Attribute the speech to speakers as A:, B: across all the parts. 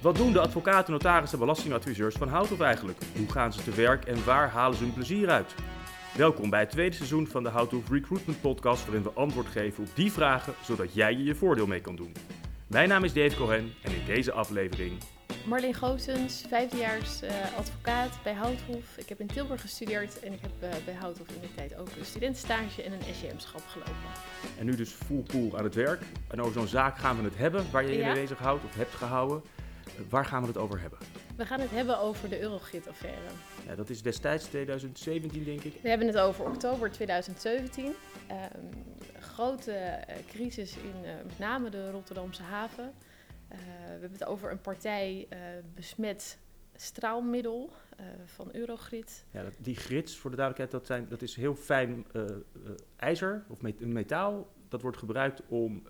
A: Wat doen de advocaten, notarissen, belastingadviseurs van Houthof eigenlijk? Hoe gaan ze te werk en waar halen ze hun plezier uit? Welkom bij het tweede seizoen van de Houthof Recruitment Podcast, waarin we antwoord geven op die vragen, zodat jij je je voordeel mee kan doen. Mijn naam is Dave Cohen en in deze aflevering
B: Marleen Goosens, vijfdejaars uh, advocaat bij Houthof. Ik heb in Tilburg gestudeerd en ik heb uh, bij Houthof in de tijd ook een studentenstage en een SJM-schap gelopen.
A: En nu dus full pool aan het werk. En over zo'n zaak gaan we het hebben waar je je
B: Ja.
A: mee bezighoudt of hebt gehouden. Waar gaan we het over hebben?
B: We gaan het hebben over de Eurogrid-affaire.
A: Ja, dat is destijds 2017 denk ik.
B: We hebben het over oktober 2017. Um, grote uh, crisis in uh, met name de Rotterdamse haven. Uh, we hebben het over een partij uh, besmet straalmiddel uh, van Eurogrid.
A: Ja, dat, die grids, voor de duidelijkheid, dat, zijn, dat is heel fijn ijzer of met, metaal. Dat wordt gebruikt om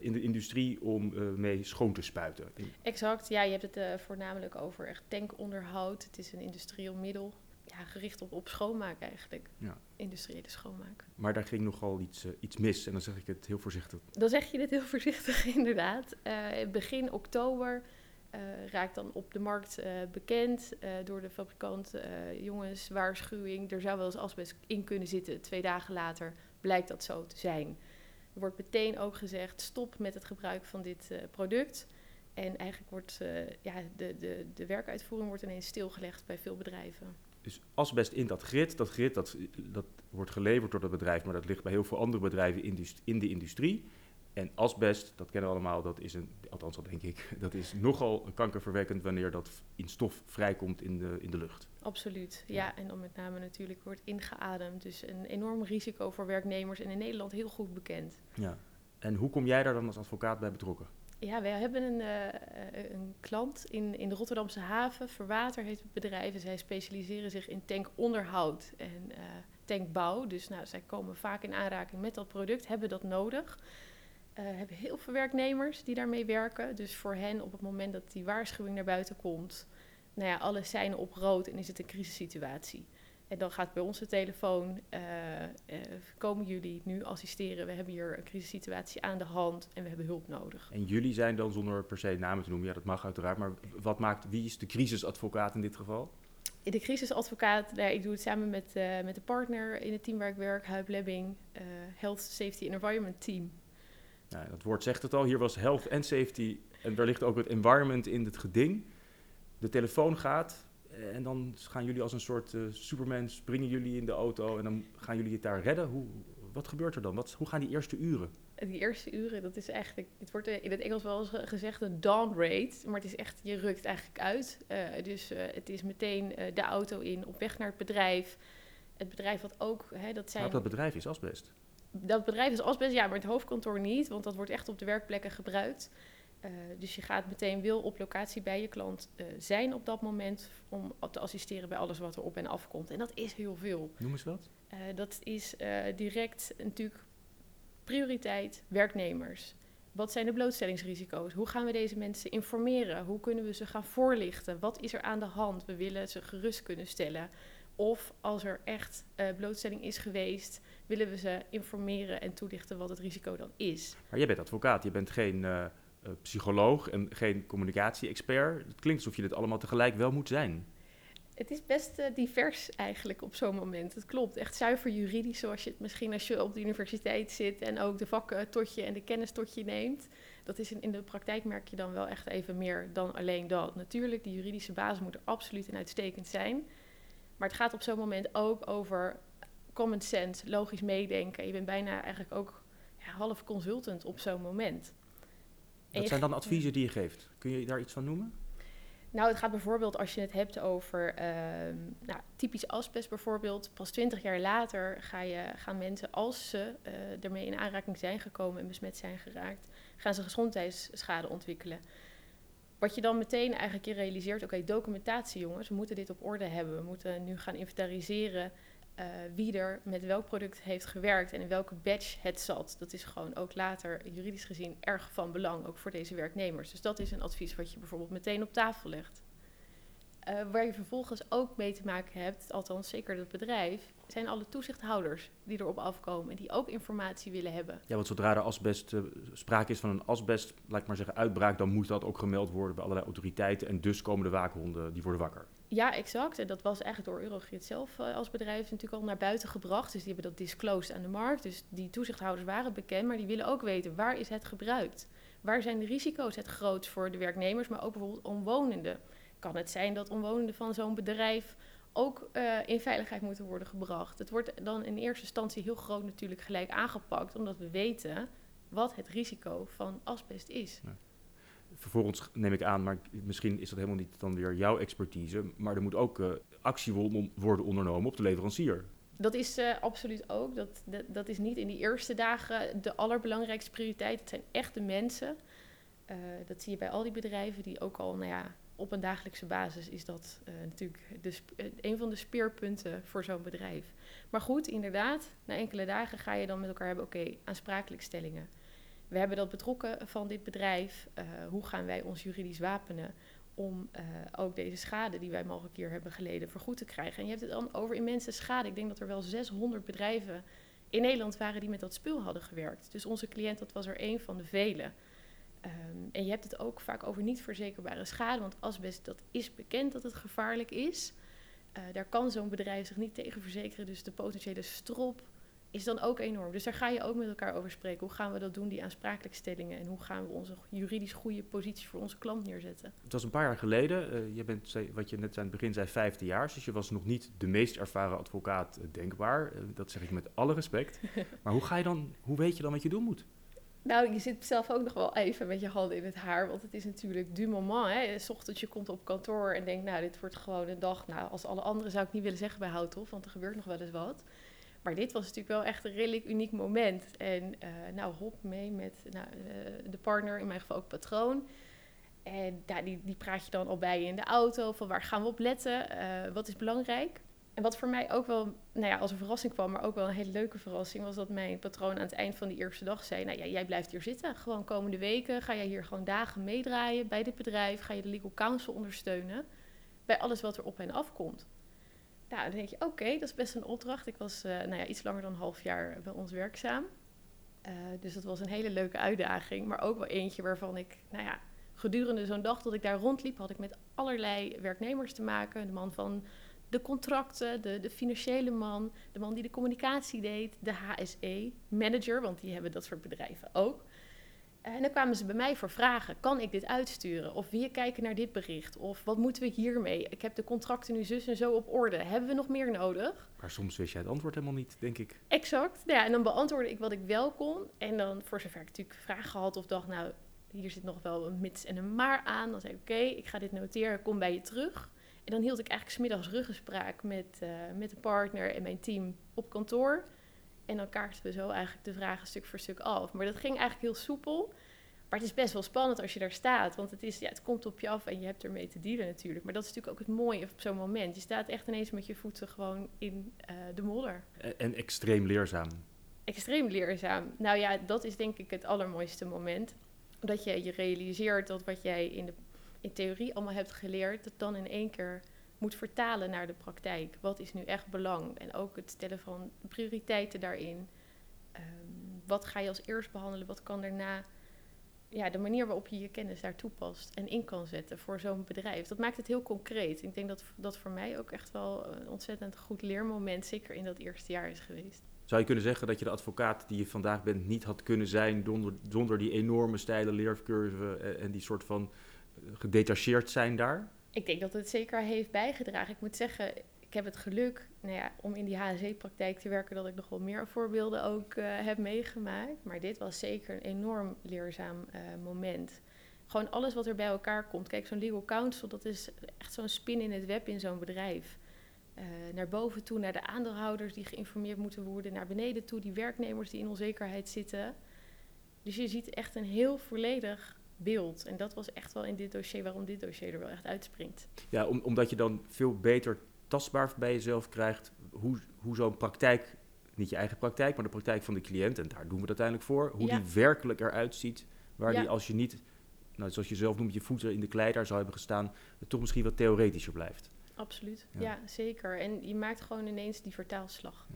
A: in de industrie om mee schoon te spuiten.
B: Exact, ja, je hebt het uh, voornamelijk over echt tankonderhoud. Het is een industrieel middel. Ja, gericht op, op schoonmaak eigenlijk.
A: Ja.
B: Industriële schoonmaak.
A: Maar daar ging nogal iets, uh, iets mis en dan zeg ik het heel voorzichtig.
B: Dan zeg je het heel voorzichtig inderdaad. Uh, begin oktober uh, raakt dan op de markt bekend door de fabrikant. jongens, waarschuwing, er zou wel eens asbest in kunnen zitten. Twee dagen later blijkt dat zo te zijn. Er wordt meteen ook gezegd, stop met het gebruik van dit product. En eigenlijk wordt ja, de, de, de werkuitvoering wordt ineens stilgelegd bij veel bedrijven.
A: Dus asbest in dat grid, dat grid dat, dat wordt geleverd door dat bedrijf, maar dat ligt bij heel veel andere bedrijven in de industrie. En asbest, dat kennen we allemaal, dat is een, althans dat denk ik, dat is nogal kankerverwekkend wanneer dat in stof vrijkomt in de, in de lucht.
B: Absoluut, ja. ja. En dan met name natuurlijk wordt ingeademd. Dus een enorm risico voor werknemers en in Nederland heel goed bekend.
A: Ja. En hoe kom jij daar dan als advocaat bij betrokken?
B: Ja, wij hebben een, uh, een klant in, in de Rotterdamse haven. Verwater heet het bedrijf. En zij specialiseren zich in tankonderhoud en uh, tankbouw. Dus nou, zij komen vaak in aanraking met dat product, hebben dat nodig. Uh, hebben heel veel werknemers die daarmee werken. Dus voor hen op het moment dat die waarschuwing naar buiten komt... nou ja, alles zijn op rood en is het een crisissituatie. En dan gaat bij ons de telefoon, uh, uh, komen jullie nu assisteren? We hebben hier een crisissituatie aan de hand en we hebben hulp nodig.
A: En jullie zijn dan zonder per se namen te noemen, ja dat mag uiteraard, maar wat maakt, wie is de crisisadvocaat in dit geval?
B: De crisisadvocaat, nou, ik doe het samen met, uh, met de partner in het team waar ik werk, Huib Lebbing, Health, Safety Environment Team.
A: Nou, dat woord zegt het al, hier was health en safety en daar ligt ook het environment in het geding. De telefoon gaat, en dan gaan jullie als een soort uh, Superman, springen jullie in de auto en dan gaan jullie het daar redden. Hoe, wat gebeurt er dan? Wat, hoe gaan die eerste uren?
B: Die eerste uren, dat is eigenlijk, het wordt in het Engels wel eens gezegd een dawn raid, maar het is echt, je rukt eigenlijk uit. Uh, dus uh, het is meteen de auto in, op weg naar het bedrijf. Het bedrijf wat ook, hè, dat zijn...
A: Maar dat bedrijf is asbest.
B: Dat bedrijf is asbest, ja, maar het hoofdkantoor niet, want dat wordt echt op de werkplekken gebruikt. Uh, dus je gaat meteen wil op locatie bij je klant uh, zijn op dat moment om te assisteren bij alles wat er op en af komt. En dat is heel veel.
A: Noem eens wat.
B: Uh, dat is direct natuurlijk prioriteit werknemers. Wat zijn de blootstellingsrisico's? Hoe gaan we deze mensen informeren? Hoe kunnen we ze gaan voorlichten? Wat is er aan de hand? We willen ze gerust kunnen stellen. Of als er echt blootstelling is geweest, willen we ze informeren en toelichten wat het risico dan is.
A: Maar jij bent advocaat, je bent geen uh, uh, psycholoog en geen communicatie-expert. Het klinkt alsof je dit allemaal tegelijk wel moet zijn.
B: Het is best uh, divers eigenlijk op zo'n moment. Het klopt, echt zuiver juridisch, zoals je het misschien als je op de universiteit zit en ook de vakken tot je en de kennis tot je neemt. Dat is in, in de praktijk merk je dan wel echt even meer dan alleen dat. Natuurlijk, die juridische basis moet er absoluut en uitstekend zijn. Maar het gaat op zo'n moment ook over common sense, logisch meedenken. Je bent bijna eigenlijk ook ja, half consultant op zo'n moment.
A: En Wat zijn dan adviezen die je geeft? Kun je daar iets van noemen?
B: Nou, het gaat bijvoorbeeld als je het hebt over uh, nou, typisch asbest bijvoorbeeld. Pas twintig jaar later ga je, gaan mensen, als ze uh, ermee in aanraking zijn gekomen en besmet zijn geraakt, gaan ze gezondheidsschade ontwikkelen. Wat je dan meteen eigenlijk je realiseert, oké, documentatie jongens, we moeten dit op orde hebben. We moeten nu gaan inventariseren uh, wie er met welk product heeft gewerkt en in welke batch het zat. Dat is gewoon ook later juridisch gezien erg van belang, ook voor deze werknemers. Dus dat is een advies wat je bijvoorbeeld meteen op tafel legt. Uh, waar je vervolgens ook mee te maken hebt, althans zeker dat bedrijf, zijn alle toezichthouders die erop afkomen en die ook informatie willen hebben.
A: Ja, want zodra er asbest, uh, sprake is van een asbest, laat ik maar zeggen, uitbraak, dan moet dat ook gemeld worden bij allerlei autoriteiten en dus komen de waakhonden, die worden wakker.
B: Ja, exact. En dat was eigenlijk door Eurogrid zelf uh, als bedrijf natuurlijk al naar buiten gebracht. Dus die hebben dat disclosed aan de markt. Dus die toezichthouders waren bekend, maar die willen ook weten waar is het gebruikt? Waar zijn de risico's het grootst voor de werknemers, maar ook bijvoorbeeld omwonenden? Kan het zijn dat omwonenden van zo'n bedrijf ook uh, in veiligheid moeten worden gebracht? Het wordt dan in eerste instantie heel groot natuurlijk gelijk aangepakt, omdat we weten wat het risico van asbest is. Ja.
A: Vervolgens neem ik aan, maar misschien is dat helemaal niet dan weer jouw expertise, maar er moet ook uh, actie worden ondernomen op de leverancier.
B: Dat is uh, absoluut ook. Dat, dat, dat, is niet in die eerste dagen de allerbelangrijkste prioriteit. Het zijn echt de mensen. Dat zie je bij al die bedrijven die ook al, nou ja, op een dagelijkse basis is dat uh, natuurlijk de een van de speerpunten voor zo'n bedrijf. Maar goed, inderdaad, na enkele dagen ga je dan met elkaar hebben, oké, aansprakelijkstellingen. We hebben dat betrokken van dit bedrijf. hoe gaan wij ons juridisch wapenen? om ook deze schade die wij mogelijk hier hebben geleden vergoed te krijgen. En je hebt het dan over immense schade. Ik denk dat er wel 600 bedrijven in Nederland waren die met dat spul hadden gewerkt. Dus onze cliënt, dat was er één van de vele. Um, en je hebt het ook vaak over niet verzekerbare schade, want asbest, dat is bekend dat het gevaarlijk is. Uh, daar kan zo'n bedrijf zich niet tegen verzekeren, dus de potentiële strop is dan ook enorm. Dus daar ga je ook met elkaar over spreken. Hoe gaan we dat doen, die aansprakelijkstellingen? En hoe gaan we onze juridisch goede positie voor onze klant neerzetten?
A: Het was een paar jaar geleden. Uh, je bent, wat je net aan het begin zei, vijfde jaar. Dus je was nog niet de meest ervaren advocaat uh, denkbaar. Uh, dat zeg ik met alle respect. maar hoe, ga je dan, hoe weet je dan wat je doen moet?
B: Nou, je zit zelf ook nog wel even met je handen in het haar. Want het is natuurlijk du moment. Hè. S ochtends je komt op kantoor en denkt, nou, dit wordt gewoon een dag. Nou, als alle anderen zou ik niet willen zeggen bij Houthof, want er gebeurt nog wel eens wat. Maar dit was natuurlijk wel echt een redelijk uniek moment. En uh, nou, hop mee met nou, uh, de partner, in mijn geval ook patroon. En ja, die, die praat je dan al bij in de auto. Van waar gaan we op letten? Uh, wat is belangrijk? En wat voor mij ook wel nou ja, als een verrassing kwam, maar ook wel een hele leuke verrassing, was dat mijn patroon aan het eind van de eerste dag zei: Nou ja, jij blijft hier zitten. Gewoon komende weken ga jij hier gewoon dagen meedraaien bij dit bedrijf. Ga je de legal counsel ondersteunen bij alles wat er op en af komt. Nou, dan denk je, oké, dat is best een opdracht. Ik was uh, nou ja, iets langer dan een half jaar bij ons werkzaam. Uh, dus dat was een hele leuke uitdaging. Maar ook wel eentje waarvan ik, nou ja, gedurende zo'n dag dat ik daar rondliep, had ik met allerlei werknemers te maken. De man van de contracten, de, de financiële man, de man die de communicatie deed, de HSE-manager, want die hebben dat soort bedrijven ook. En dan kwamen ze bij mij voor vragen. Kan ik dit uitsturen? Of wie kijken naar dit bericht? Of wat moeten we hiermee? Ik heb de contracten nu zus en zo op orde. Hebben we nog meer nodig?
A: Maar soms wist jij het antwoord helemaal niet, denk ik.
B: Exact. Ja, en dan beantwoordde ik wat ik wel kon. En dan, voor zover ik natuurlijk vragen had of dacht, nou, hier zit nog wel een mits en een maar aan. Dan zei ik, oké, ik ga dit noteren, kom bij je terug. En dan hield ik eigenlijk smiddags ruggespraak met, uh, met de partner en mijn team op kantoor. En dan kaarten we zo eigenlijk de vragen stuk voor stuk af. Maar dat ging eigenlijk heel soepel. Maar het is best wel spannend als je daar staat. Want het, is, ja, het komt op je af en je hebt ermee te dealen natuurlijk. Maar dat is natuurlijk ook het mooie op zo'n moment. Je staat echt ineens met je voeten gewoon in uh, de modder.
A: En extreem leerzaam.
B: Extreem leerzaam. Nou ja, dat is denk ik het allermooiste moment. Dat je je realiseert dat wat jij in, de, in theorie allemaal hebt geleerd... dat dan in één keer moet vertalen naar de praktijk. Wat is nu echt belang? En ook het stellen van prioriteiten daarin. Um, wat ga je als eerst behandelen? Wat kan daarna? Ja, de manier waarop je je kennis daar toepast en in kan zetten voor zo'n bedrijf. Dat maakt het heel concreet. Ik denk dat dat voor mij ook echt wel een ontzettend goed leermoment, zeker in dat eerste jaar, is geweest.
A: Zou je kunnen zeggen dat je de advocaat die je vandaag bent niet had kunnen zijn zonder, zonder die enorme steile leercurve en, en die soort van gedetacheerd zijn daar?
B: ik denk dat het zeker heeft bijgedragen. Ik moet zeggen, ik heb het geluk nou ja, om in die HSE-praktijk te werken dat ik nog wel meer voorbeelden ook uh, heb meegemaakt. Maar dit was zeker een enorm leerzaam uh, moment. Gewoon alles wat er bij elkaar komt. Kijk, zo'n legal counsel, dat is echt zo'n spin in het web in zo'n bedrijf. Uh, naar boven toe, naar de aandeelhouders die geïnformeerd moeten worden. Naar beneden toe, die werknemers die in onzekerheid zitten. Dus je ziet echt een heel volledig beeld. En dat was echt wel in dit dossier waarom dit dossier er wel echt uitspringt.
A: Ja, om, omdat je dan veel beter tastbaar bij jezelf krijgt hoe, hoe zo'n praktijk, niet je eigen praktijk, maar de praktijk van de cliënt, en daar doen we het uiteindelijk voor, hoe ja. die werkelijk eruit ziet, waar ja. die als je niet nou, zoals je zelf noemt, je voeten in de klei daar zou hebben gestaan, het toch misschien wat theoretischer blijft.
B: Absoluut,
A: Ja.
B: ja. zeker. En je maakt gewoon ineens die vertaalslag.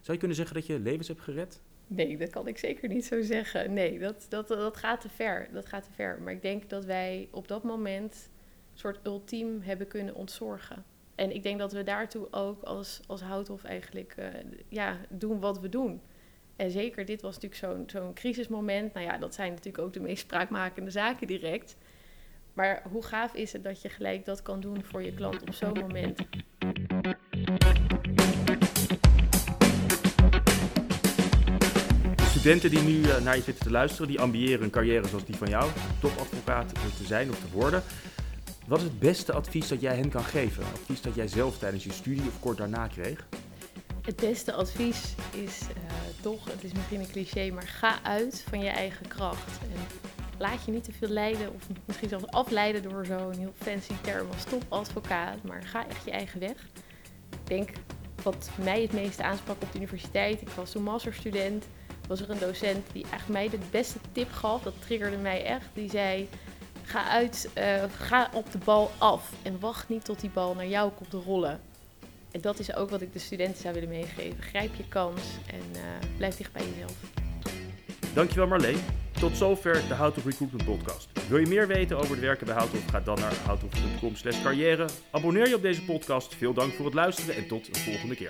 A: Zou je kunnen zeggen dat je levens hebt gered?
B: Nee, dat kan ik zeker niet zo zeggen. Nee, dat, dat, dat gaat te ver. Dat gaat te ver. Maar ik denk dat wij op dat moment een soort ultiem hebben kunnen ontzorgen. En ik denk dat we daartoe ook als, als Houthof eigenlijk eh, ja, doen wat we doen. En zeker, dit was natuurlijk zo'n zo'n crisismoment. Nou ja, dat zijn natuurlijk ook de meest spraakmakende zaken direct. Maar hoe gaaf is het dat je gelijk dat kan doen voor je klant op zo'n moment?
A: Studenten die nu eh, naar je zitten te luisteren, die ambiëren een carrière zoals die van jou, topadvocaat te zijn of te worden. Wat is het beste advies dat jij hen kan geven? Advies dat jij zelf tijdens je studie of kort daarna kreeg?
B: Het beste advies is eh, toch, het is misschien een cliché, maar ga uit van je eigen kracht. En laat je niet te veel leiden of misschien zelfs afleiden door zo'n heel fancy term als topadvocaat. Maar ga echt je eigen weg. Ik denk wat mij het meeste aansprak op de universiteit, ik was toen masterstudent, was er een docent die echt mij de beste tip gaf. Dat triggerde mij echt. Die zei, ga uit, eh, ga op de bal af en wacht niet tot die bal naar jou komt rollen. En dat is ook wat ik de studenten zou willen meegeven. Grijp je kans en eh, blijf dicht bij jezelf.
A: Dankjewel Marleen. Tot zover de How Recruitment podcast. Wil je meer weten over het werken bij Houthof? Ga dan naar houthof.com carrière. Abonneer je op deze podcast. Veel dank voor het luisteren en tot een volgende keer.